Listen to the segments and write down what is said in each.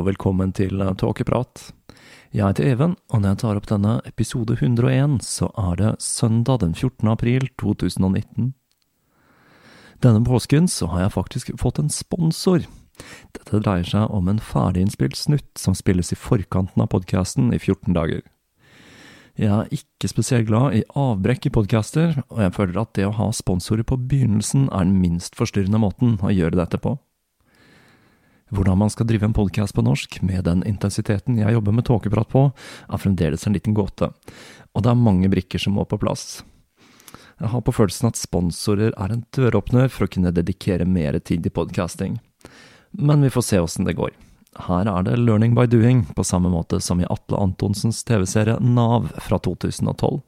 og velkommen til Tåkeprat. Jeg heter Even, og når jeg tar opp denne episode 101, så er det søndag den 14. april 2019. Denne påsken så har jeg faktisk fått en sponsor. Dette dreier seg om en ferdiginnspilt snutt som spilles i forkanten av podkasten i 14 dager. Jeg er ikke spesielt glad i avbrekk i podcaster, og jeg føler at det å ha sponsorer på begynnelsen er den minst forstyrrende måten å gjøre dette på. Hvordan man skal drive en podkast på norsk med den intensiteten jeg jobber med tåkeprat på, er fremdeles en liten gåte, og det er mange brikker som må på plass. Jeg har på følelsen at sponsorer er en døråpner for å kunne dedikere mer tid til podkasting, men vi får se åssen det går. Her er det learning by doing, på samme måte som i Atle Antonsens TV-serie Nav fra 2012.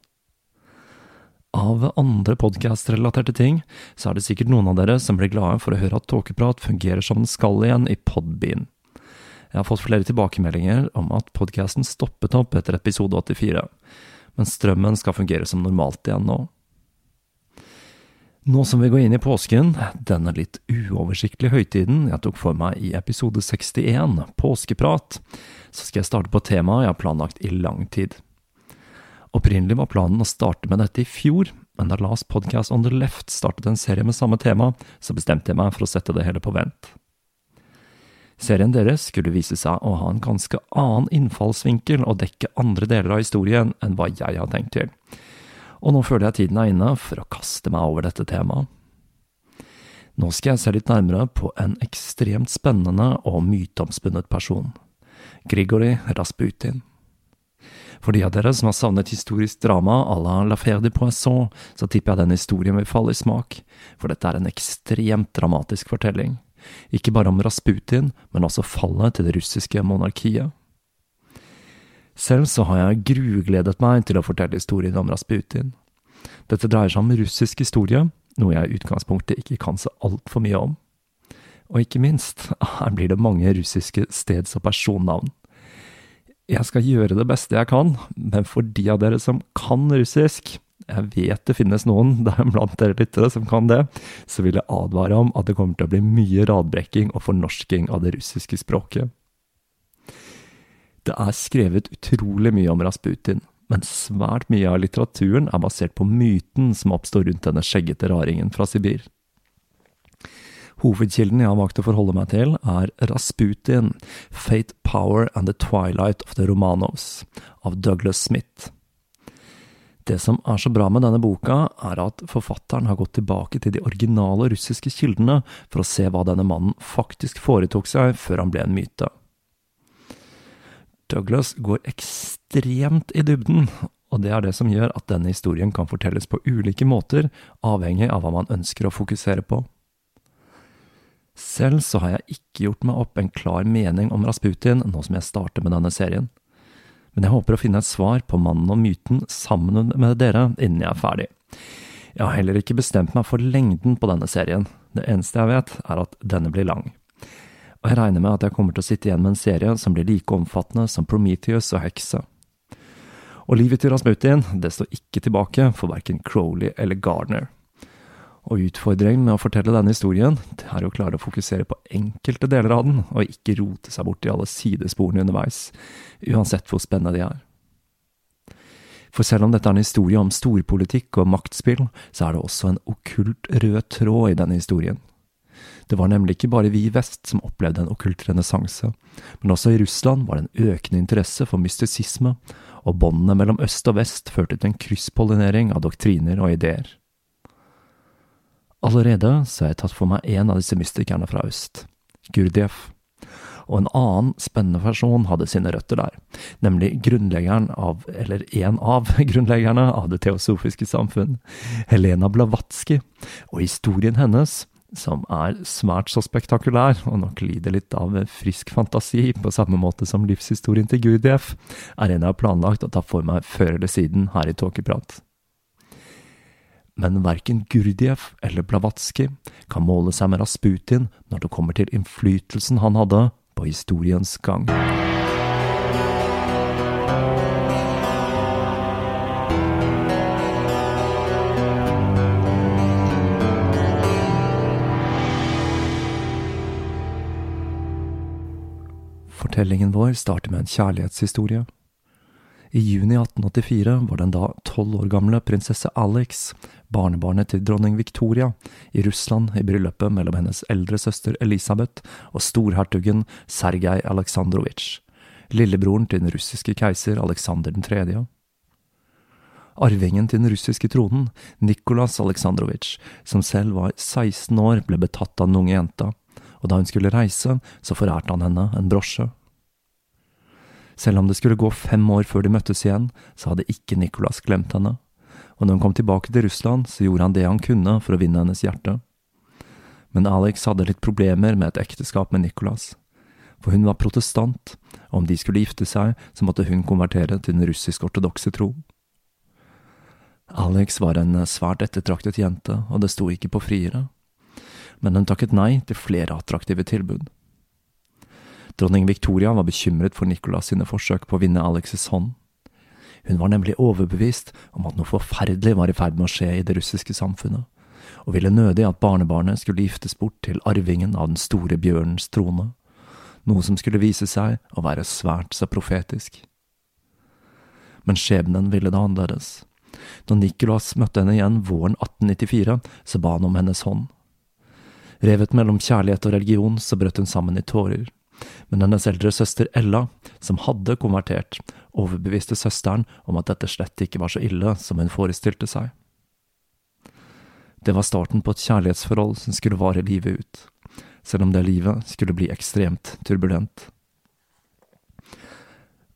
Av andre podkast-relaterte ting, så er det sikkert noen av dere som blir glade for å høre at Tåkeprat fungerer som den skal igjen i Podbean. Jeg har fått flere tilbakemeldinger om at podkasten stoppet opp etter episode 84, men strømmen skal fungere som normalt igjen nå. Nå som vi går inn i påsken, denne litt uoversiktlige høytiden jeg tok for meg i episode 61, Påskeprat, så skal jeg starte på temaet jeg har planlagt i lang tid. Opprinnelig var planen å starte med dette i fjor, men da Last Podcast On The Left startet en serie med samme tema, så bestemte jeg meg for å sette det hele på vent. Serien deres skulle vise seg å ha en ganske annen innfallsvinkel og dekke andre deler av historien enn hva jeg har tenkt til, og nå føler jeg tiden er inne for å kaste meg over dette temaet. Nå skal jeg se litt nærmere på en ekstremt spennende og myteomspunnet person, Grigori Rasputin. For de av dere som har savnet historisk drama à la L'affaire de Poisson, så tipper jeg den historien vil falle i smak, for dette er en ekstremt dramatisk fortelling. Ikke bare om Rasputin, men også fallet til det russiske monarkiet. Selv så har jeg grugledet meg til å fortelle historien om Rasputin. Dette dreier seg om russisk historie, noe jeg i utgangspunktet ikke kan så altfor mye om. Og ikke minst, her blir det mange russiske steds- og personnavn. Jeg skal gjøre det beste jeg kan, men for de av dere som kan russisk, jeg vet det finnes noen der blant dere lyttere som kan det, så vil jeg advare om at det kommer til å bli mye radbrekking og fornorsking av det russiske språket. Det er skrevet utrolig mye om Rasputin, men svært mye av litteraturen er basert på myten som oppstår rundt denne skjeggete raringen fra Sibir. Hovedkilden jeg har valgt å forholde meg til, er Rasputin, Fate, Power and the Twilight of the Romanos, av Douglas Smith. Det som er så bra med denne boka, er at forfatteren har gått tilbake til de originale russiske kildene for å se hva denne mannen faktisk foretok seg før han ble en myte. Douglas går ekstremt i dybden, og det er det som gjør at denne historien kan fortelles på ulike måter, avhengig av hva man ønsker å fokusere på. Selv så har jeg ikke gjort meg opp en klar mening om Rasputin nå som jeg starter med denne serien men jeg håper å finne et svar på mannen og myten sammen med dere innen jeg er ferdig. Jeg har heller ikke bestemt meg for lengden på denne serien, det eneste jeg vet, er at denne blir lang. Og jeg regner med at jeg kommer til å sitte igjen med en serie som blir like omfattende som Prometheus og Heksa. Og livet til Rasputin, det står ikke tilbake for verken Crowley eller Gardner. Og utfordringen med å fortelle denne historien, det er å klare å fokusere på enkelte deler av den, og ikke rote seg bort i alle sidesporene underveis, uansett hvor spennende de er. For selv om dette er en historie om storpolitikk og maktspill, så er det også en okkult rød tråd i denne historien. Det var nemlig ikke bare vi i vest som opplevde en okkult renessanse, men også i Russland var det en økende interesse for mystisisme, og båndene mellom øst og vest førte til en krysspollinering av doktriner og ideer. Allerede så har jeg tatt for meg en av disse mystikerne fra øst, Gurdjieff. Og en annen spennende person hadde sine røtter der, nemlig grunnleggeren av, eller en av grunnleggerne av Det teosofiske samfunn, Helena Blavatsky, og historien hennes, som er svært så spektakulær, og nok lider litt av frisk fantasi, på samme måte som livshistorien til Gurdjieff, er en jeg har planlagt å ta for meg før eller siden her i Tåkeprat men verken Gurdjieff eller Blavatsky kan måle seg med Rasputin når det kommer til innflytelsen han hadde på historiens gang. Fortellingen vår starter med en kjærlighetshistorie. I juni 1884 var den da tolv år gamle prinsesse Alex, barnebarnet til dronning Victoria, i Russland i bryllupet mellom hennes eldre søster Elisabeth og storhertugen Sergej Aleksandrovitsj, lillebroren til den russiske keiser Aleksander 3. Arvingen til den russiske tronen, Nikolas Aleksandrovitsj, som selv var 16 år, ble betatt av den unge jenta, og da hun skulle reise, så forærte han henne en brosje. Selv om det skulle gå fem år før de møttes igjen, så hadde ikke Nicolas glemt henne, og når hun kom tilbake til Russland, så gjorde han det han kunne for å vinne hennes hjerte. Men Alex hadde litt problemer med et ekteskap med Nicolas, for hun var protestant, og om de skulle gifte seg, så måtte hun konvertere til den russisk-ortodokse tro. Alex var en svært ettertraktet jente, og det sto ikke på friere, men hun takket nei til flere attraktive tilbud. Dronning Victoria var bekymret for Nicolas sine forsøk på å vinne Alexes hånd. Hun var nemlig overbevist om at noe forferdelig var i ferd med å skje i det russiske samfunnet, og ville nødig at barnebarnet skulle giftes bort til arvingen av den store bjørnens trone, noe som skulle vise seg å være svært så profetisk. Men skjebnen ville det annerledes. Da Nicolas møtte henne igjen våren 1894, så ba han om hennes hånd. Revet mellom kjærlighet og religion, så brøt hun sammen i tårer men hennes eldre søster Ella, som hadde konvertert, overbeviste søsteren om at dette slett ikke var så ille som hun forestilte seg. Det var starten på et kjærlighetsforhold som skulle vare livet ut, selv om det livet skulle bli ekstremt turbulent.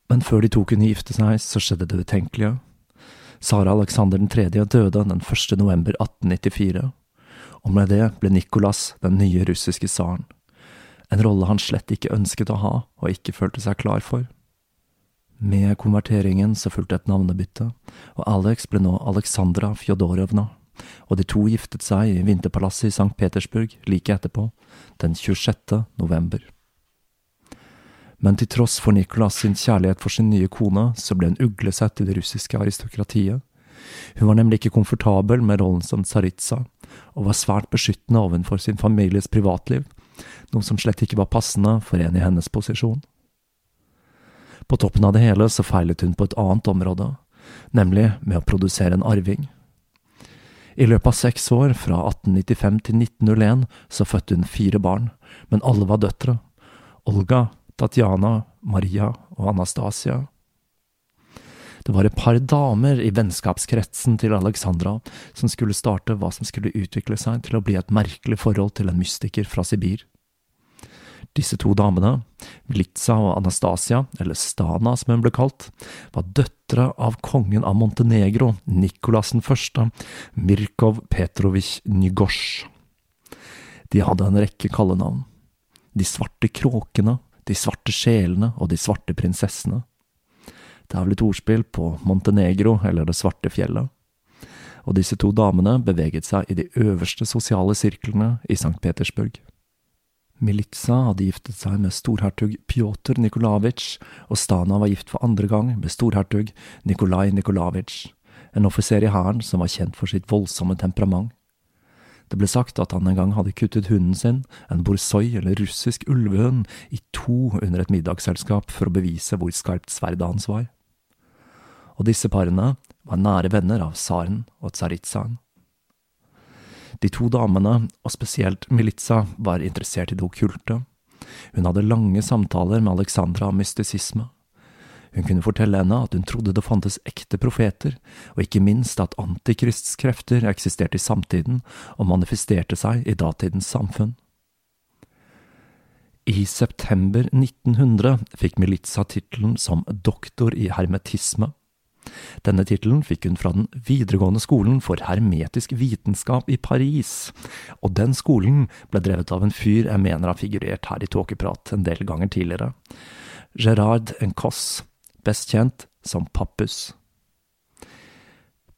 Men før de to kunne gifte seg, så skjedde det utenkelige. Sara Alexander 3. døde den 1. november 1894, og med det ble Nikolas den nye russiske tsaren en rolle han slett ikke ønsket å ha og ikke følte seg klar for. Med konverteringen så fulgte et navnebytte, og Alex ble nå Aleksandra Fjodorovna, og de to giftet seg i vinterpalasset i St. Petersburg like etterpå, den 26. november. Men til tross for Nicolas sin kjærlighet for sin nye kone, så ble hun uglesett i det russiske aristokratiet. Hun var nemlig ikke komfortabel med rollen som tsaritsa, og var svært beskyttende ovenfor sin families privatliv, noe som slett ikke var passende for en i hennes posisjon. På toppen av det hele så feilet hun på et annet område, nemlig med å produsere en arving. I løpet av seks år, fra 1895 til 1901, så fødte hun fire barn, men alle var døtre. Olga, Tatjana, Maria og Anastasia. Det var et par damer i vennskapskretsen til Alexandra som skulle starte hva som skulle utvikle seg til å bli et merkelig forhold til en mystiker fra Sibir. Disse to damene, Blitza og Anastasia, eller Stana som hun ble kalt, var døtre av kongen av Montenegro, Nikolas den første, Mirkov Petrovic Nygosj. De hadde en rekke kallenavn. De svarte kråkene, De svarte sjelene og De svarte prinsessene. Det er vel et ordspill på Montenegro eller Det svarte fjellet. Og disse to damene beveget seg i de øverste sosiale sirklene i St. Petersburg. Militsa hadde giftet seg med storhertug Pjotr Nikolavitsj, og Stana var gift for andre gang med storhertug Nikolai Nikolavitsj, en offiser i hæren som var kjent for sitt voldsomme temperament. Det ble sagt at han en gang hadde kuttet hunden sin, en borsoi eller russisk ulvehund, i to under et middagsselskap for å bevise hvor skarpt sverdet hans var. Og disse parene var nære venner av tsaren og tsaritsaen. De to damene, og spesielt Militsa, var interessert i det okkulte. Hun hadde lange samtaler med Alexandra om mystisisme. Hun kunne fortelle henne at hun trodde det fantes ekte profeter, og ikke minst at antikrists krefter eksisterte i samtiden og manifesterte seg i datidens samfunn. I september 1900 fikk Militsa tittelen som doktor i hermetisme. Denne tittelen fikk hun fra den videregående skolen for hermetisk vitenskap i Paris, og den skolen ble drevet av en fyr jeg mener har figurert her i Tåkeprat en del ganger tidligere, Gerard Encosse, best kjent som Pappus.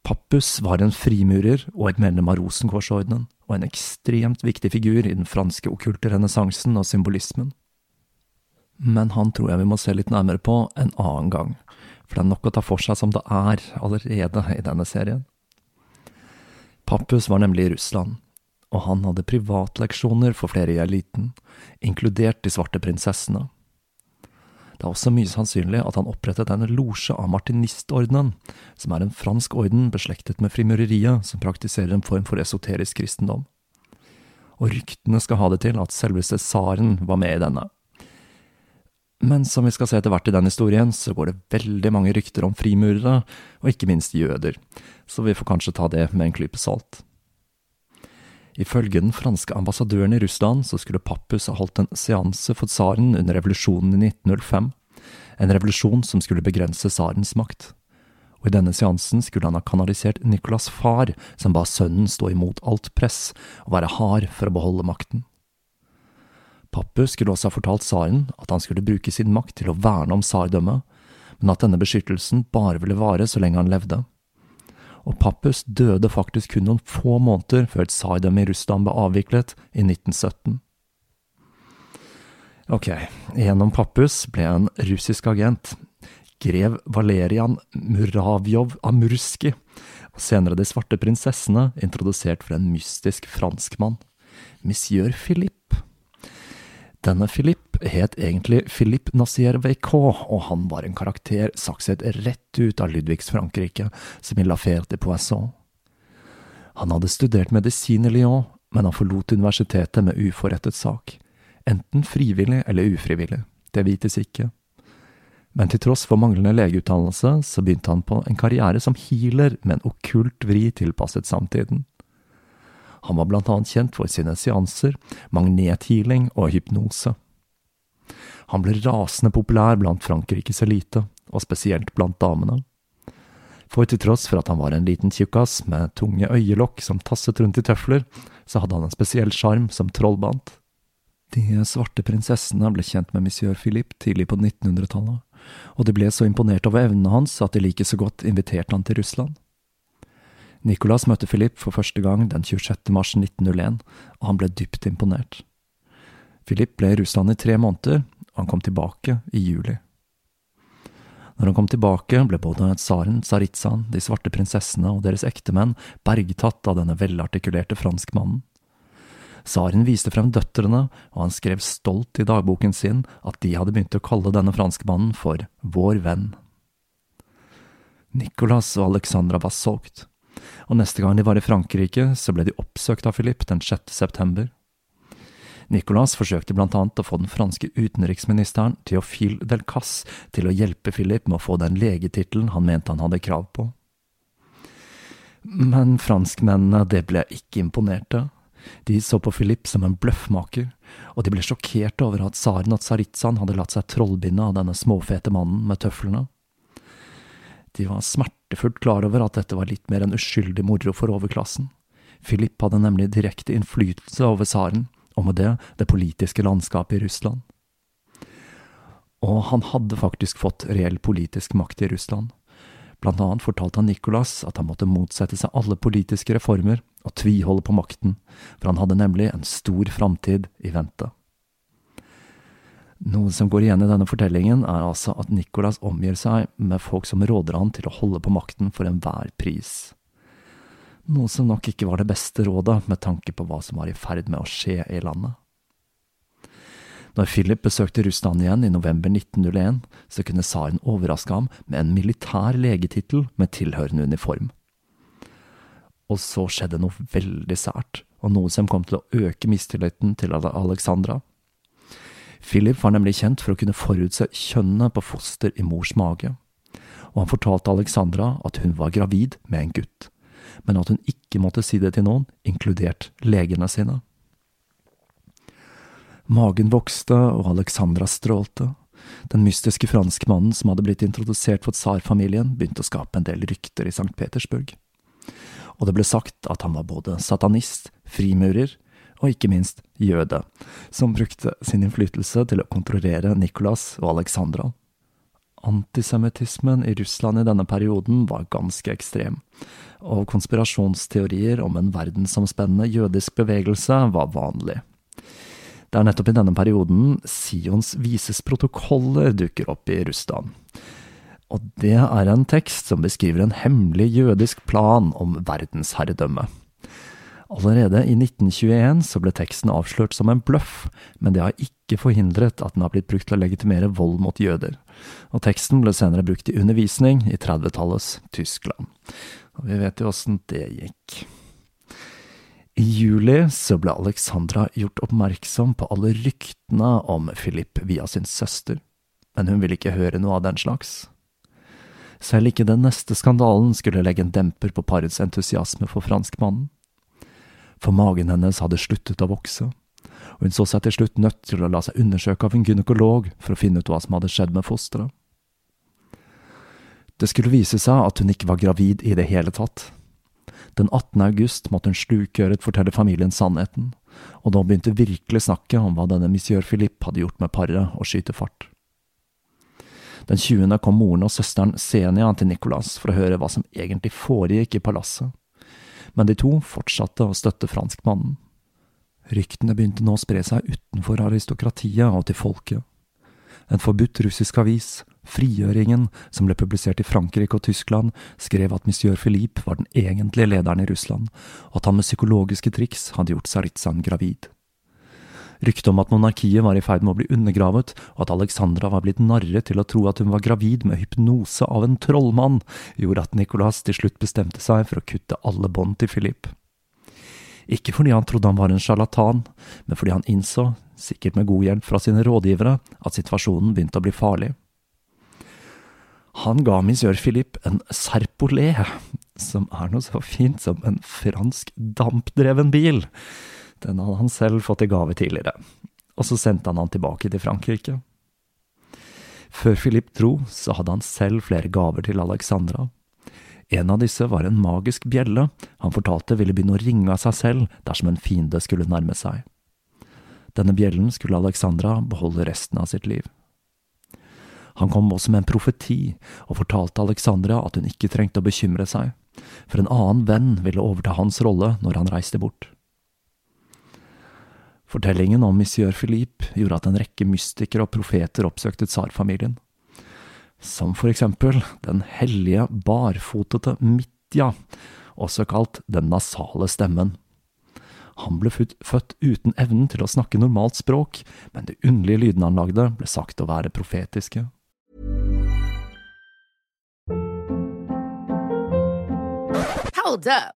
Pappus var en frimurer og et medlem av Rosenkorsordenen, og en ekstremt viktig figur i den franske okkulte renessansen og symbolismen. Men han tror jeg vi må se litt nærmere på en annen gang, for det er nok å ta for seg som det er allerede i denne serien. Pappus var nemlig i Russland, og han hadde privatleksjoner for flere i eliten, inkludert de svarte prinsessene. Det er også mye sannsynlig at han opprettet en losje av martinistordenen, som er en fransk orden beslektet med frimureriet, som praktiserer en form for esoterisk kristendom. Og ryktene skal ha det til at selveste tsaren var med i denne. Men som vi skal se etter hvert i den historien, så går det veldig mange rykter om frimurere, og ikke minst jøder, så vi får kanskje ta det med en klype salt. Ifølge den franske ambassadøren i Russland så skulle Pappus ha holdt en seanse for tsaren under revolusjonen i 1905, en revolusjon som skulle begrense tsarens makt. Og i denne seansen skulle han ha kanalisert Nicolas' far, som ba sønnen stå imot alt press og være hard for å beholde makten. Pappus skulle også ha fortalt tsaren at han skulle bruke sin makt til å verne om tsardømmet, men at denne beskyttelsen bare ville vare så lenge han levde. Og Pappus døde faktisk kun noen få måneder før tsardømmet i Russland ble avviklet i 1917. Ok, gjennom Pappus ble en russisk agent, grev Valerian Muravjov Amurski, og senere De svarte prinsessene, introdusert for en mystisk franskmann, monsieur Philippe. Denne Philippe het egentlig Philippe Nassier Veicot, og han var en karakter sakset rett ut av Ludvigs Frankrike, som i La Fère Poisson. Han hadde studert medisin i Lyon, men han forlot universitetet med uforrettet sak, enten frivillig eller ufrivillig, det vites ikke. Men til tross for manglende legeutdannelse, så begynte han på en karriere som healer med en okkult vri tilpasset samtiden. Han var blant annet kjent for sine seanser, magnethealing og hypnose. Han ble rasende populær blant Frankrikes elite, og spesielt blant damene. For til tross for at han var en liten tjukkas med tunge øyelokk som tasset rundt i tøfler, så hadde han en spesiell sjarm som trollbandt. De svarte prinsessene ble kjent med monsieur Philippe tidlig på 1900-tallet, og de ble så imponert over evnene hans at de like så godt inviterte han til Russland. Nicolas møtte Philip for første gang den 26. mars 1901, og han ble dypt imponert. Philip ble i Russland i tre måneder, og Han kom tilbake i juli. Når han kom tilbake, ble både tsaren, tsaritsaen, de svarte prinsessene og deres ektemenn bergtatt av denne velartikulerte franskmannen. Tsaren viste frem døtrene, og han skrev stolt i dagboken sin at de hadde begynt å kalle denne franskmannen for vår venn. Nicolas og Alexandra var solgt, og neste gang de var i Frankrike, så ble de oppsøkt av Philippe den 6. september. Nicolas forsøkte blant annet å få den franske utenriksministeren Theophile Delcasse til å hjelpe Philip med å få den legetittelen han mente han hadde krav på. Men franskmennene, det ble ikke imponerte. De så på Philip som en bløffmaker, og de ble sjokkerte over at tsaren og tsaritsaen hadde latt seg trollbinde av denne småfete mannen med tøflene. De var smertefullt klar over at dette var litt mer enn uskyldig moro for overklassen. Philip hadde nemlig direkte innflytelse over tsaren, og med det det politiske landskapet i Russland. Og han hadde faktisk fått reell politisk makt i Russland. Blant annet fortalte han Nicolas at han måtte motsette seg alle politiske reformer og tviholde på makten, for han hadde nemlig en stor framtid i vente. Noe som går igjen i denne fortellingen, er altså at Nicolas omgir seg med folk som råder han til å holde på makten for enhver pris noe som nok ikke var det beste rådet med tanke på hva som var i ferd med å skje i landet. Når Philip besøkte Russland igjen i november 1901, så kunne tsaren overraske ham med en militær legetittel med tilhørende uniform. Og så skjedde noe veldig sært, og noe som kom til å øke mistilliten til Alexandra. Philip var nemlig kjent for å kunne forutse kjønnet på foster i mors mage, og han fortalte Alexandra at hun var gravid med en gutt men at hun ikke måtte si det til noen, inkludert legene sine. Magen vokste, og Alexandra strålte. Den mystiske franskmannen som hadde blitt introdusert for tsarfamilien, begynte å skape en del rykter i St. Petersburg. Og det ble sagt at han var både satanist, frimurer og ikke minst jøde, som brukte sin innflytelse til å kontrollere Nikolas og Alexandra. Antisemittismen i Russland i denne perioden var ganske ekstrem, og konspirasjonsteorier om en verdensomspennende jødisk bevegelse var vanlig. Det er nettopp i denne perioden Sions vises protokoller dukker opp i Russland. Og det er en tekst som beskriver en hemmelig jødisk plan om verdensherredømme. Allerede i 1921 så ble teksten avslørt som en bløff, men det har ikke forhindret at den har blitt brukt til å legitimere vold mot jøder. Og teksten ble senere brukt i undervisning i 30-tallets Tyskland. Og vi vet jo åssen det gikk. I juli så ble Alexandra gjort oppmerksom på alle ryktene om Philip via sin søster, men hun ville ikke høre noe av den slags. Selv ikke den neste skandalen skulle legge en demper på parets entusiasme for franskmannen for magen hennes hadde sluttet å vokse, og hun så seg til slutt nødt til å la seg undersøke av en gynekolog for å finne ut hva som hadde skjedd med fosteret. Det skulle vise seg at hun ikke var gravid i det hele tatt. Den 18. august måtte hun slukøret fortelle familien sannheten, og da begynte virkelig snakket om hva denne monsieur Philippe hadde gjort med paret, å skyte fart. Den 20. kom moren og søsteren Senia til Nicolas for å høre hva som egentlig foregikk i palasset men de to fortsatte å støtte franskmannen. Ryktene begynte nå å spre seg utenfor aristokratiet og til folket. En forbudt russisk avis, Frigjøringen, som ble publisert i Frankrike og Tyskland, skrev at monsieur Philippe var den egentlige lederen i Russland, og at han med psykologiske triks hadde gjort Saritsan gravid. Ryktet om at monarkiet var i ferd med å bli undergravet, og at Alexandra var blitt narret til å tro at hun var gravid med hypnose av en trollmann, gjorde at Nicolas til slutt bestemte seg for å kutte alle bånd til Philip. Ikke fordi han trodde han var en sjarlatan, men fordi han innså, sikkert med god hjelp fra sine rådgivere, at situasjonen begynte å bli farlig. Han ga monsieur Philippe en Serpolé, som er noe så fint som en fransk dampdreven bil. Den hadde han selv fått i gave tidligere, og så sendte han han tilbake til Frankrike. Før Philip dro, så hadde han selv flere gaver til Alexandra. En av disse var en magisk bjelle han fortalte ville begynne å ringe av seg selv dersom en fiende skulle nærme seg. Denne bjellen skulle Alexandra beholde resten av sitt liv. Han kom også med en profeti og fortalte Alexandra at hun ikke trengte å bekymre seg, for en annen venn ville overta hans rolle når han reiste bort. Fortellingen om monsieur Philippe gjorde at en rekke mystikere og profeter oppsøkte tsarfamilien. Som for eksempel den hellige, barfotete Mitja, også kalt Den nasale stemmen. Han ble født uten evnen til å snakke normalt språk, men de underlige lydene han lagde, ble sagt å være profetiske. Hold up.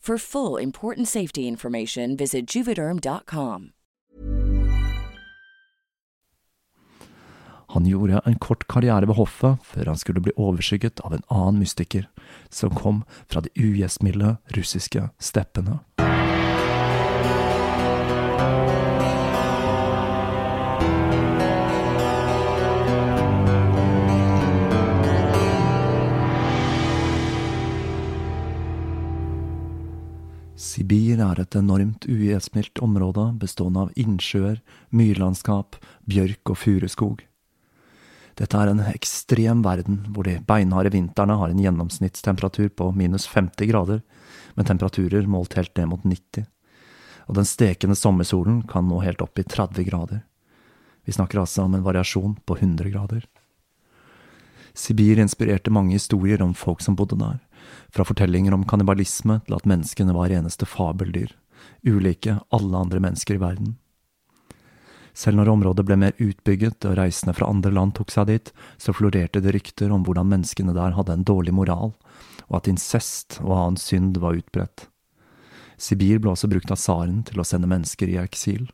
For full important safety information, visit juvederm.com. Han gjorde en kort karriere ved hoffet før han skulle bli overskygget av en annen mystiker, som kom fra de ugjestmilde russiske steppene. Sibir er et enormt ugjestmildt område bestående av innsjøer, myrlandskap, bjørk og furuskog. Dette er en ekstrem verden hvor de beinharde vintrene har en gjennomsnittstemperatur på minus 50 grader, med temperaturer målt helt ned mot 90, og den stekende sommersolen kan nå helt opp i 30 grader. Vi snakker altså om en variasjon på 100 grader. Sibir inspirerte mange historier om folk som bodde der, fra fortellinger om kannibalisme til at menneskene var reneste fabeldyr, ulike alle andre mennesker i verden. Selv når området ble mer utbygget og reisende fra andre land tok seg dit, så florerte det rykter om hvordan menneskene der hadde en dårlig moral, og at incest og annen synd var utbredt. Sibir ble også brukt av tsaren til å sende mennesker i eksil.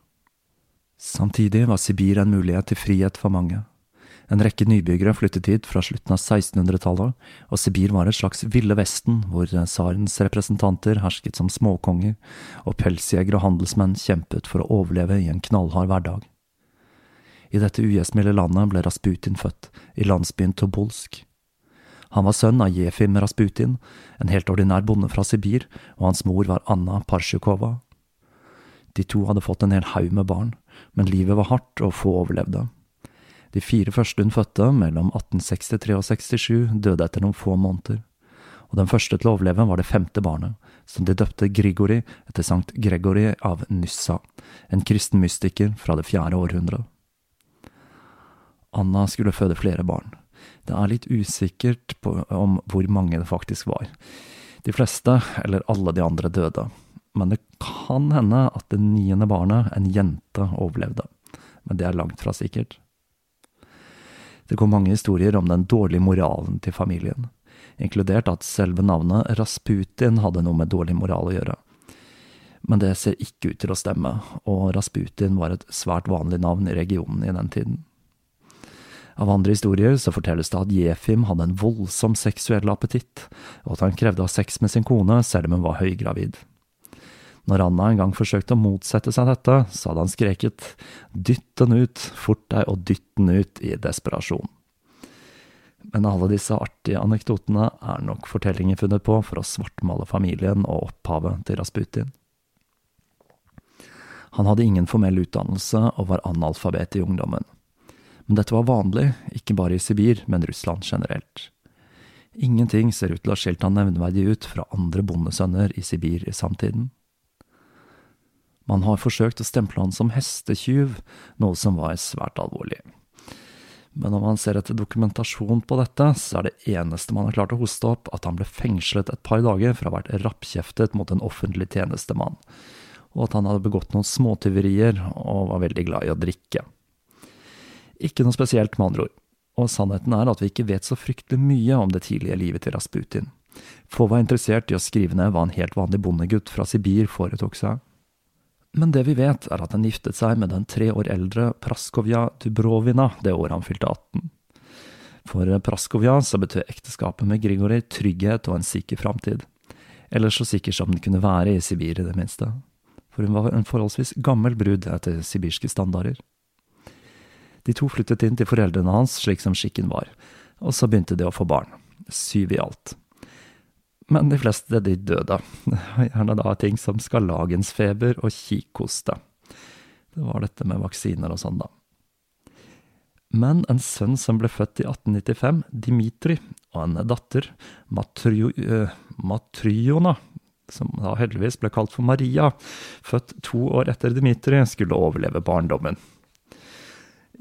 Samtidig var Sibir en mulighet til frihet for mange. En rekke nybyggere flyttet hit fra slutten av 1600-tallet, og Sibir var et slags Ville Vesten, hvor tsarens representanter hersket som småkonger, og pelsjegere og handelsmenn kjempet for å overleve i en knallhard hverdag. I dette ugjestmilde landet ble Rasputin født, i landsbyen Tobolsk. Han var sønn av Jefim Rasputin, en helt ordinær bonde fra Sibir, og hans mor var Anna Parsjukova. De to hadde fått en hel haug med barn, men livet var hardt og få overlevde. De fire første hun fødte, mellom 1863 og 67, døde etter noen få måneder, og den første til å overleve var det femte barnet, som de døpte Grigori etter Sankt Gregory av Nyssa, en kristen mystiker fra det fjerde århundret. Anna skulle føde flere barn. Det er litt usikkert på, om hvor mange det faktisk var. De fleste, eller alle de andre, døde, men det kan hende at det niende barnet, en jente, overlevde. Men det er langt fra sikkert. Det kom mange historier om den dårlige moralen til familien, inkludert at selve navnet Rasputin hadde noe med dårlig moral å gjøre. Men det ser ikke ut til å stemme, og Rasputin var et svært vanlig navn i regionen i den tiden. Av andre historier så fortelles det at Jefim hadde en voldsom seksuell appetitt, og at han krevde å ha sex med sin kone selv om hun var høygravid. Når Anna en gang forsøkte å motsette seg dette, så hadde han skreket dytt den ut, fort deg og dytt den ut i desperasjon. Men alle disse artige anekdotene er nok fortellinger funnet på for å svartmale familien og opphavet til Rasputin. Han hadde ingen formell utdannelse og var analfabet i ungdommen. Men dette var vanlig, ikke bare i Sibir, men Russland generelt. Ingenting ser ut til å ha skilt han nevneverdig ut fra andre bondesønner i Sibir i samtiden. Man har forsøkt å stemple han som hestetyv, noe som var svært alvorlig. Men når man ser etter dokumentasjon på dette, så er det eneste man har klart å hoste opp, at han ble fengslet et par dager for å ha vært rappkjeftet mot en offentlig tjenestemann, og at han hadde begått noen småtyverier og var veldig glad i å drikke. Ikke noe spesielt, med andre ord, og sannheten er at vi ikke vet så fryktelig mye om det tidlige livet til Rasputin. Få var interessert i å skrive ned hva en helt vanlig bondegutt fra Sibir foretok seg. Men det vi vet, er at han giftet seg med den tre år eldre Praskovja Dubrovina det året han fylte 18. For Praskovja så betød ekteskapet med Grigorij trygghet og en sikker framtid. Eller så sikker som den kunne være i Sibir, i det minste. For hun var en forholdsvis gammel brud etter sibirske standarder. De to flyttet inn til foreldrene hans slik som skikken var, og så begynte de å få barn. Syv i alt men de fleste de døde, gjerne da ting som skarlagensfeber og kikhoste. Det var dette med vaksiner og sånn, da. Men en sønn som ble født i 1895, Dimitri, og en datter, Matryo, uh, Matryona, som da heldigvis ble kalt for Maria, født to år etter Dimitri, skulle overleve barndommen.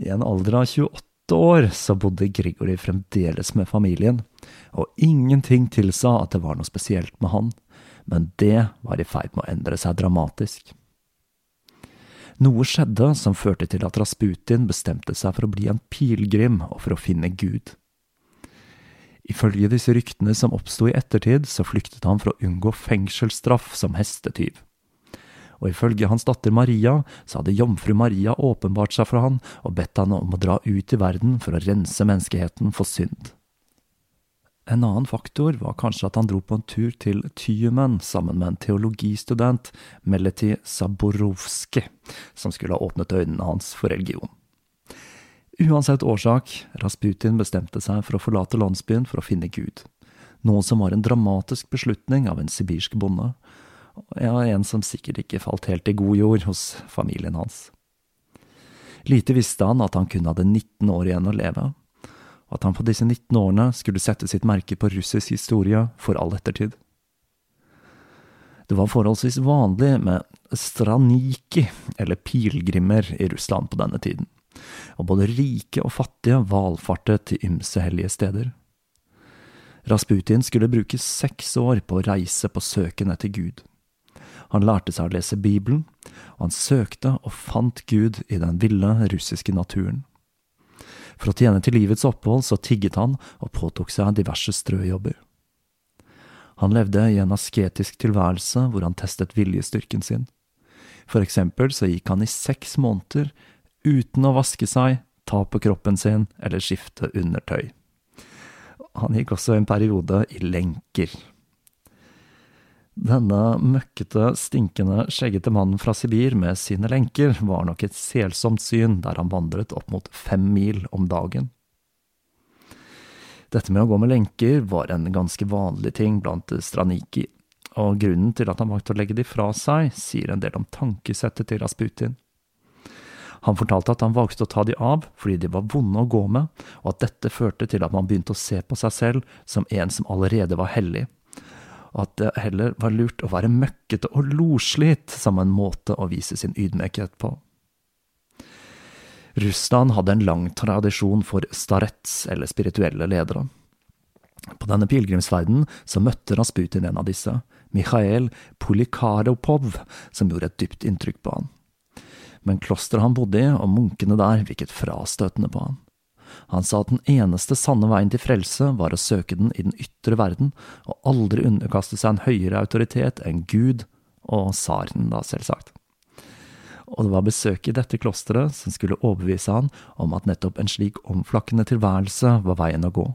I en alder av 28 år så bodde Grigori fremdeles med familien, og ingenting tilsa at det var noe spesielt med han, men det var i ferd med å endre seg dramatisk. Noe skjedde som førte til at Rasputin bestemte seg for å bli en pilegrim og for å finne Gud. Ifølge disse ryktene som oppsto i ettertid, så flyktet han for å unngå fengselsstraff som hestetyv og ifølge hans datter Maria så hadde jomfru Maria åpenbart seg for han og bedt han om å dra ut i verden for å rense menneskeheten for synd. En annen faktor var kanskje at han dro på en tur til Tyumen sammen med en teologistudent, Meleti Saborovskij, som skulle ha åpnet øynene hans for religion. Uansett årsak, Rasputin bestemte seg for å forlate landsbyen for å finne Gud, noe som var en dramatisk beslutning av en sibirsk bonde, ja, en som sikkert ikke falt helt i god jord hos familien hans. Lite visste han at han kun hadde 19 år igjen å leve, og at han på disse 19 årene skulle sette sitt merke på russisk historie for all ettertid. Det var forholdsvis vanlig med straniki, eller pilegrimer, i Russland på denne tiden, og både rike og fattige valfartet til ymse hellige steder. Rasputin skulle bruke seks år på å reise på søken etter Gud. Han lærte seg å lese Bibelen, og han søkte og fant Gud i den ville, russiske naturen. For å tjene til livets opphold så tigget han og påtok seg diverse strøjobber. Han levde i en asketisk tilværelse hvor han testet viljestyrken sin. For eksempel så gikk han i seks måneder uten å vaske seg, ta på kroppen sin eller skifte undertøy. Han gikk også en periode i lenker. Denne møkkete, stinkende, skjeggete mannen fra Sibir med sine lenker var nok et selsomt syn der han vandret opp mot fem mil om dagen. Dette med å gå med lenker var en ganske vanlig ting blant straniki, og grunnen til at han valgte å legge de fra seg, sier en del om tankesettet til Rasputin. Han fortalte at han valgte å ta de av fordi de var vonde å gå med, og at dette førte til at man begynte å se på seg selv som en som allerede var hellig og at det heller var lurt å være møkkete og loslitt som en måte å vise sin ydmykhet på. Russland hadde en lang tradisjon for starets, eller spirituelle ledere. På denne pilegrimsferden så møtte Rasputin en av disse, Mikhail Polikaropov, som gjorde et dypt inntrykk på han. Men klosteret han bodde i, og munkene der, virket frastøtende på han. Han sa at den eneste sanne veien til frelse var å søke den i den ytre verden, og aldri underkaste seg en høyere autoritet enn Gud og tsaren, da, selvsagt. Og det var besøket i dette klosteret som skulle overbevise han om at nettopp en slik omflakkende tilværelse var veien å gå.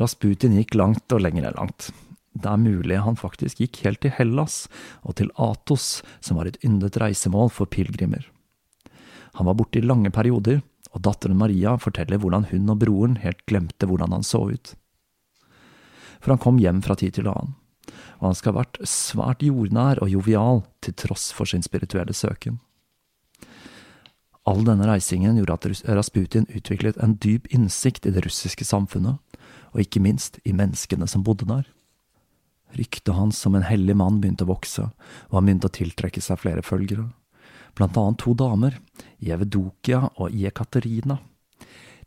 Rasputin gikk langt og lenger enn langt. Det er mulig han faktisk gikk helt til Hellas og til Atos, som var et yndet reisemål for pilegrimer. Han var borte i lange perioder, og datteren Maria forteller hvordan hun og broren helt glemte hvordan han så ut. For han kom hjem fra tid til annen, og han skal ha vært svært jordnær og jovial til tross for sin spirituelle søken. All denne reisingen gjorde at Rasputin utviklet en dyp innsikt i det russiske samfunnet, og ikke minst i menneskene som bodde der. Ryktet hans som en hellig mann begynte å vokse, og han begynte å tiltrekke seg flere følgere, blant annet to damer, Jevedokia og Jekaterina.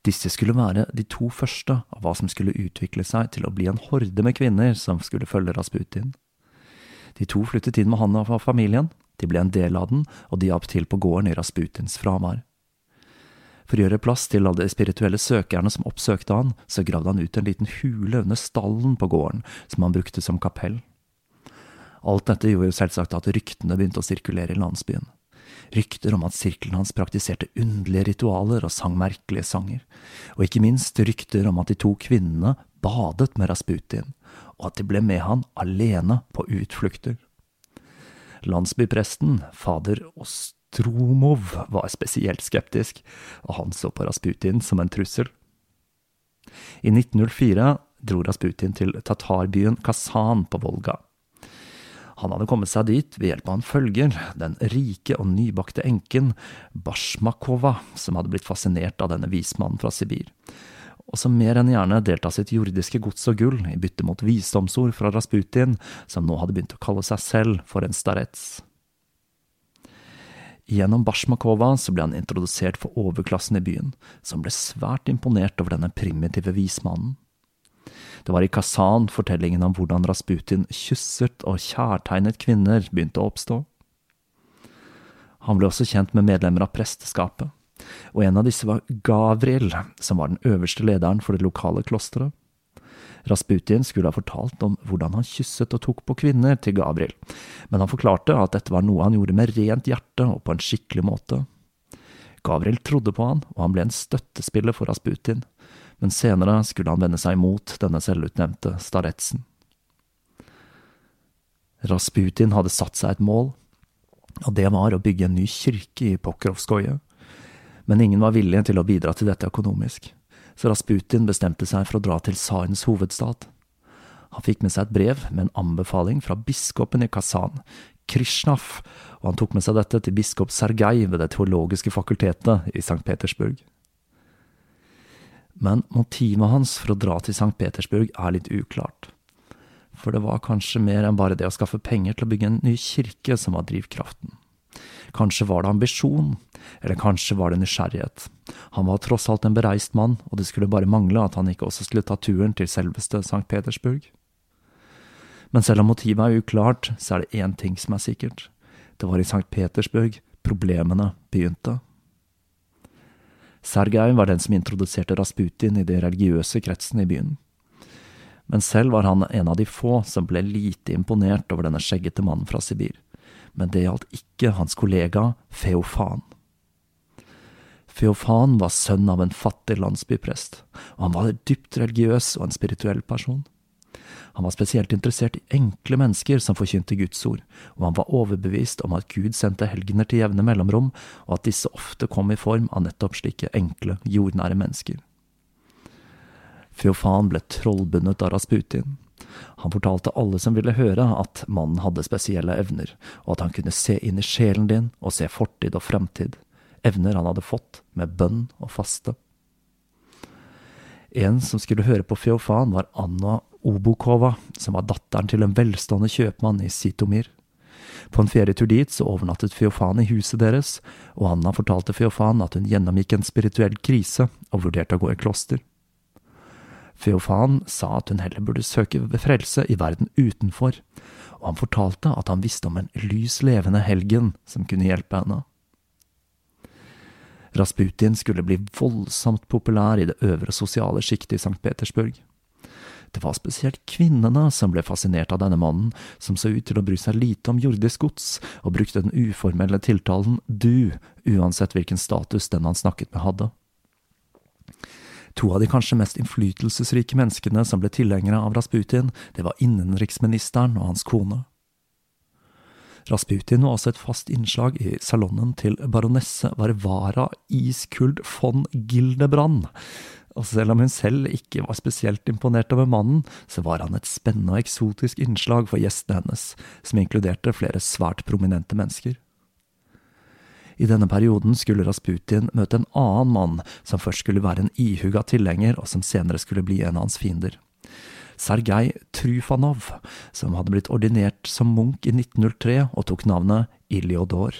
Disse skulle være de to første av hva som skulle utvikle seg til å bli en horde med kvinner som skulle følge Rasputin. De to flyttet inn med han og familien, de ble en del av den, og de hjalp til på gården i Rasputins fravær. For å gjøre plass til alle de spirituelle søkerne som oppsøkte han, så gravde han ut en liten hule under stallen på gården, som han brukte som kapell. Alt dette gjorde jo selvsagt at ryktene begynte å sirkulere i landsbyen. Rykter om at sirkelen hans praktiserte underlige ritualer og sang merkelige sanger, og ikke minst rykter om at de to kvinnene badet med Rasputin, og at de ble med han alene på utflukter. Landsbypresten, fader Ostromov, var spesielt skeptisk, og han så på Rasputin som en trussel. I 1904 dro Rasputin til tatarbyen Kazan på Volga. Han hadde kommet seg dit ved hjelp av en følger, den rike og nybakte enken Bashmakova, som hadde blitt fascinert av denne vismannen fra Sibir, og som mer enn gjerne delte av sitt jordiske gods og gull i bytte mot visdomsord fra Rasputin, som nå hadde begynt å kalle seg selv for en starets. Gjennom Bashmakova så ble han introdusert for overklassen i byen, som ble svært imponert over denne primitive vismannen. Det var i Kazan fortellingen om hvordan Rasputin kysset og kjærtegnet kvinner begynte å oppstå. Han ble også kjent med medlemmer av presteskapet og en av disse var Gavril, som var den øverste lederen for det lokale klosteret. Rasputin skulle ha fortalt om hvordan han kysset og tok på kvinner til Gabriel, men han forklarte at dette var noe han gjorde med rent hjerte og på en skikkelig måte. Gabriel trodde på han, og han ble en støttespiller for Rasputin, men senere skulle han vende seg imot denne selvutnevnte staretsen. Rasputin hadde satt seg et mål, og det var å bygge en ny kirke i Pokrovskoje men ingen var villige til å bidra til dette økonomisk, så Rasputin bestemte seg for å dra til tsarens hovedstad. Han fikk med seg et brev med en anbefaling fra biskopen i Kazan, Krishnaf, og han tok med seg dette til biskop Sergej ved Det teologiske fakultetet i St. Petersburg. Men motivet hans for å dra til St. Petersburg er litt uklart. For det var kanskje mer enn bare det å skaffe penger til å bygge en ny kirke som var drivkraften. Kanskje var det ambisjon, eller kanskje var det nysgjerrighet. Han var tross alt en bereist mann, og det skulle bare mangle at han ikke også skulle ta turen til selveste St. Petersburg. Men selv om motivet er uklart, så er det én ting som er sikkert. Det var i St. Petersburg problemene begynte. Sergej var den som introduserte Rasputin i de religiøse kretsene i byen. Men selv var han en av de få som ble lite imponert over denne skjeggete mannen fra Sibir men det gjaldt ikke hans kollega Feofan. Feofan var sønn av en fattig landsbyprest, og han var dypt religiøs og en spirituell person. Han var spesielt interessert i enkle mennesker som forkynte Guds ord, og han var overbevist om at Gud sendte helgener til jevne mellomrom, og at disse ofte kom i form av nettopp slike enkle, jordnære mennesker. Feofan ble trollbundet av Rasputin, han fortalte alle som ville høre, at mannen hadde spesielle evner, og at han kunne se inn i sjelen din og se fortid og fremtid, evner han hadde fått med bønn og faste. En som skulle høre på Feofan, var Anna Obokova, som var datteren til en velstående kjøpmann i Sitomir. På en ferietur dit så overnattet Feofan i huset deres, og Anna fortalte Feofan at hun gjennomgikk en spirituell krise og vurderte å gå i kloster. Feofan sa at hun heller burde søke frelse i verden utenfor, og han fortalte at han visste om en lys levende helgen som kunne hjelpe henne. Rasputin skulle bli voldsomt populær i det øvre sosiale sjiktet i St. Petersburg. Det var spesielt kvinnene som ble fascinert av denne mannen, som så ut til å bry seg lite om jordisk gods, og brukte den uformelle tiltalen du, uansett hvilken status den han snakket med hadde. To av de kanskje mest innflytelsesrike menneskene som ble tilhengere av Rasputin, det var innenriksministeren og hans kone. Rasputin var også et fast innslag i salongen til baronesse Varvara Iskuld von Gildebrand, Og selv om hun selv ikke var spesielt imponert over mannen, så var han et spennende og eksotisk innslag for gjestene hennes, som inkluderte flere svært prominente mennesker. I denne perioden skulle Rasputin møte en annen mann, som først skulle være en ihuga tilhenger, og som senere skulle bli en av hans fiender. Sergej Trufanov, som hadde blitt ordinert som munk i 1903 og tok navnet Iliodor.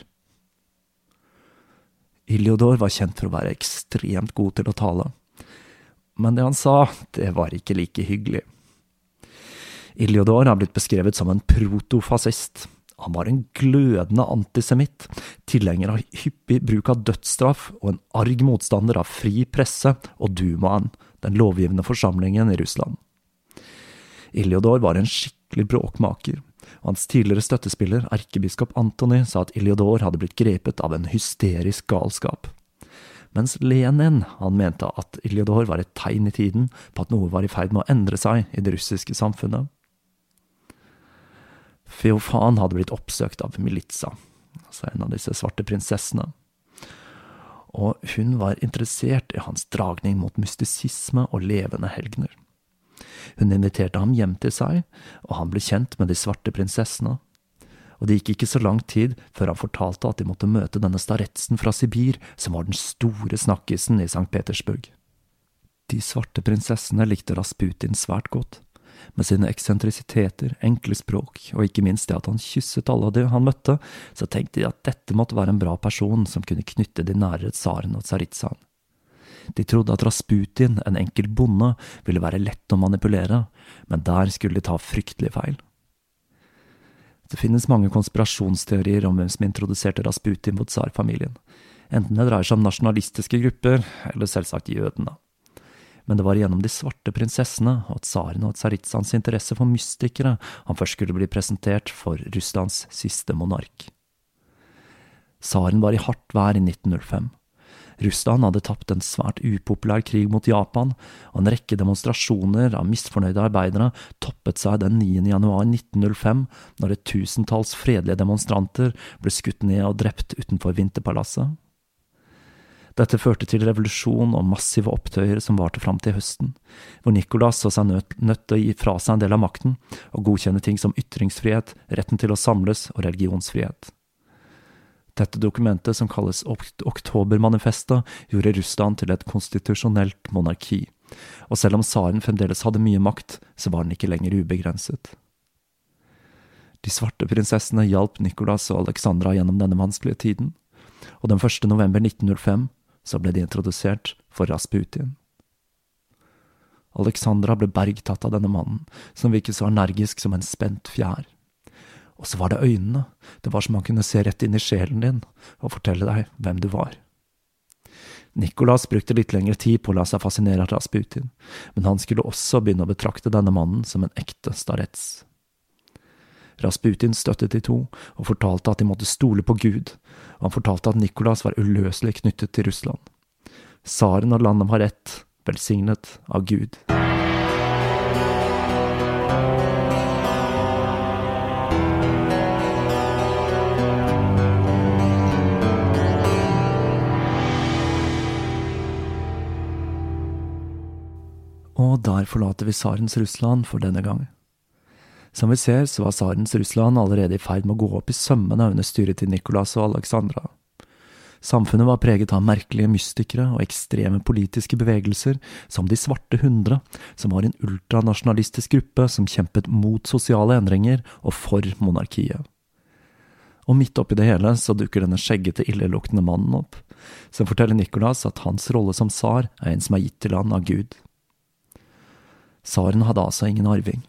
Iliodor var kjent for å være ekstremt god til å tale men det han sa, det var ikke like hyggelig. Iliodor har blitt beskrevet som en protofascist. Han var en glødende antisemitt, tilhenger av hyppig bruk av dødsstraff og en arg motstander av fri presse og dumaen, den lovgivende forsamlingen i Russland. Iliodor var en skikkelig bråkmaker, og hans tidligere støttespiller, erkebiskop Antony, sa at Iliodor hadde blitt grepet av en hysterisk galskap mens Lenin han mente at Iljodor var et tegn i tiden på at noe var i ferd med å endre seg i det russiske samfunnet. Feofan hadde blitt oppsøkt av Militsa, altså en av disse svarte prinsessene, og hun var interessert i hans dragning mot mystisisme og levende helgener. Hun inviterte ham hjem til seg, og han ble kjent med de svarte prinsessene og det gikk ikke så lang tid før han fortalte at de måtte møte denne staretsen fra Sibir, som var den store snakkisen i St. Petersburg. De svarte prinsessene likte Rasputin svært godt, med sine eksentrisiteter, enkle språk og ikke minst det at han kysset alle de han møtte, så tenkte de at dette måtte være en bra person som kunne knytte de nærere tsaren og tsaritsaen. De trodde at Rasputin, en enkel bonde, ville være lett å manipulere, men der skulle de ta fryktelig feil. Det finnes mange konspirasjonsteorier om hvem som introduserte Rasputin mot tsarfamilien, enten det dreier seg om nasjonalistiske grupper, eller selvsagt jødene. Men det var gjennom de svarte prinsessene og tsarene og tsaritsans interesse for mystikere han først skulle bli presentert for Russlands siste monark. Tsaren var i hardt vær i 1905. Russland hadde tapt en svært upopulær krig mot Japan, og en rekke demonstrasjoner av misfornøyde arbeidere toppet seg den 9. januar 1905, når et tusentalls fredelige demonstranter ble skutt ned og drept utenfor Vinterpalasset. Dette førte til revolusjon og massive opptøyer som varte fram til høsten, hvor Nicolas så seg nødt, nødt til å gi fra seg en del av makten og godkjenne ting som ytringsfrihet, retten til å samles og religionsfrihet. Dette dokumentet, som kalles Oktobermanifestet, gjorde Russland til et konstitusjonelt monarki, og selv om tsaren fremdeles hadde mye makt, så var den ikke lenger ubegrenset. De svarte prinsessene hjalp Nicolas og Alexandra gjennom denne vanskelige tiden, og den 1. november 1905 så ble de introdusert for Rasputin. Alexandra ble bergtatt av denne mannen, som virket så energisk som en spent fjær. Og så var det øynene, det var som han kunne se rett inn i sjelen din og fortelle deg hvem du var. Nicolas brukte litt lengre tid på å la seg fascinere av Rasputin, men han skulle også begynne å betrakte denne mannen som en ekte starets. Rasputin støttet de to og fortalte at de måtte stole på Gud, og han fortalte at Nicolas var uløselig knyttet til Russland. Tsaren og landet var ett, velsignet av Gud. Og der forlater vi tsarens Russland for denne gang. Som vi ser, så var tsarens Russland allerede i ferd med å gå opp i sømmene under styret til Nikolas og Alexandra. Samfunnet var preget av merkelige mystikere og ekstreme politiske bevegelser, som De svarte hundre, som var en ultranasjonalistisk gruppe som kjempet mot sosiale endringer og for monarkiet. Og midt oppi det hele så dukker denne skjeggete, illeluktende mannen opp, som forteller Nikolas at hans rolle som tsar er en som er gitt til han av Gud. Tsaren hadde altså ingen arving,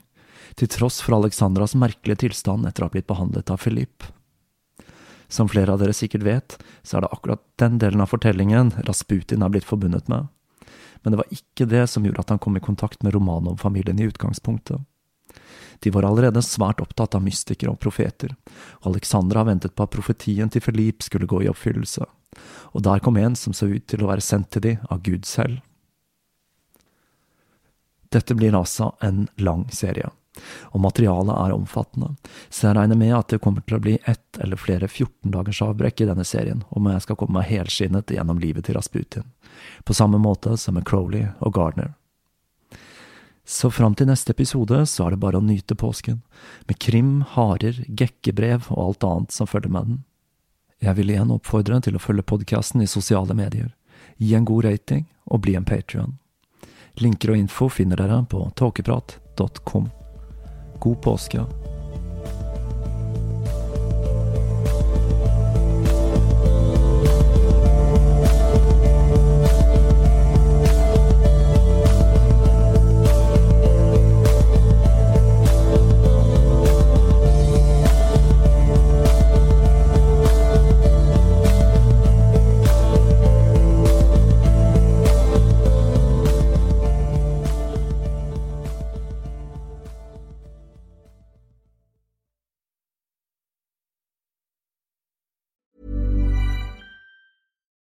til tross for Alexandras merkelige tilstand etter å ha blitt behandlet av Philippe. Som flere av dere sikkert vet, så er det akkurat den delen av fortellingen Rasputin er blitt forbundet med. Men det var ikke det som gjorde at han kom i kontakt med Romanov-familien i utgangspunktet. De var allerede svært opptatt av mystikere og profeter, og Alexandra ventet på at profetien til Philippe skulle gå i oppfyllelse, og der kom en som så ut til å være sendt til de av Gud selv. Dette blir altså en lang serie, Og materialet er omfattende, så jeg regner med at det kommer til å bli ett eller flere 14 dagers avbrekk i denne serien om jeg skal komme meg helskinnet gjennom livet til Rasputin, på samme måte som med Crowley og Gardner. Så fram til neste episode så er det bare å nyte påsken, med krim, harer, gekkebrev og alt annet som følger med den. Jeg vil igjen oppfordre til å følge podkasten i sosiale medier, gi en god rating og bli en patrion. Linker og info finner dere på tåkeprat.com. God påske.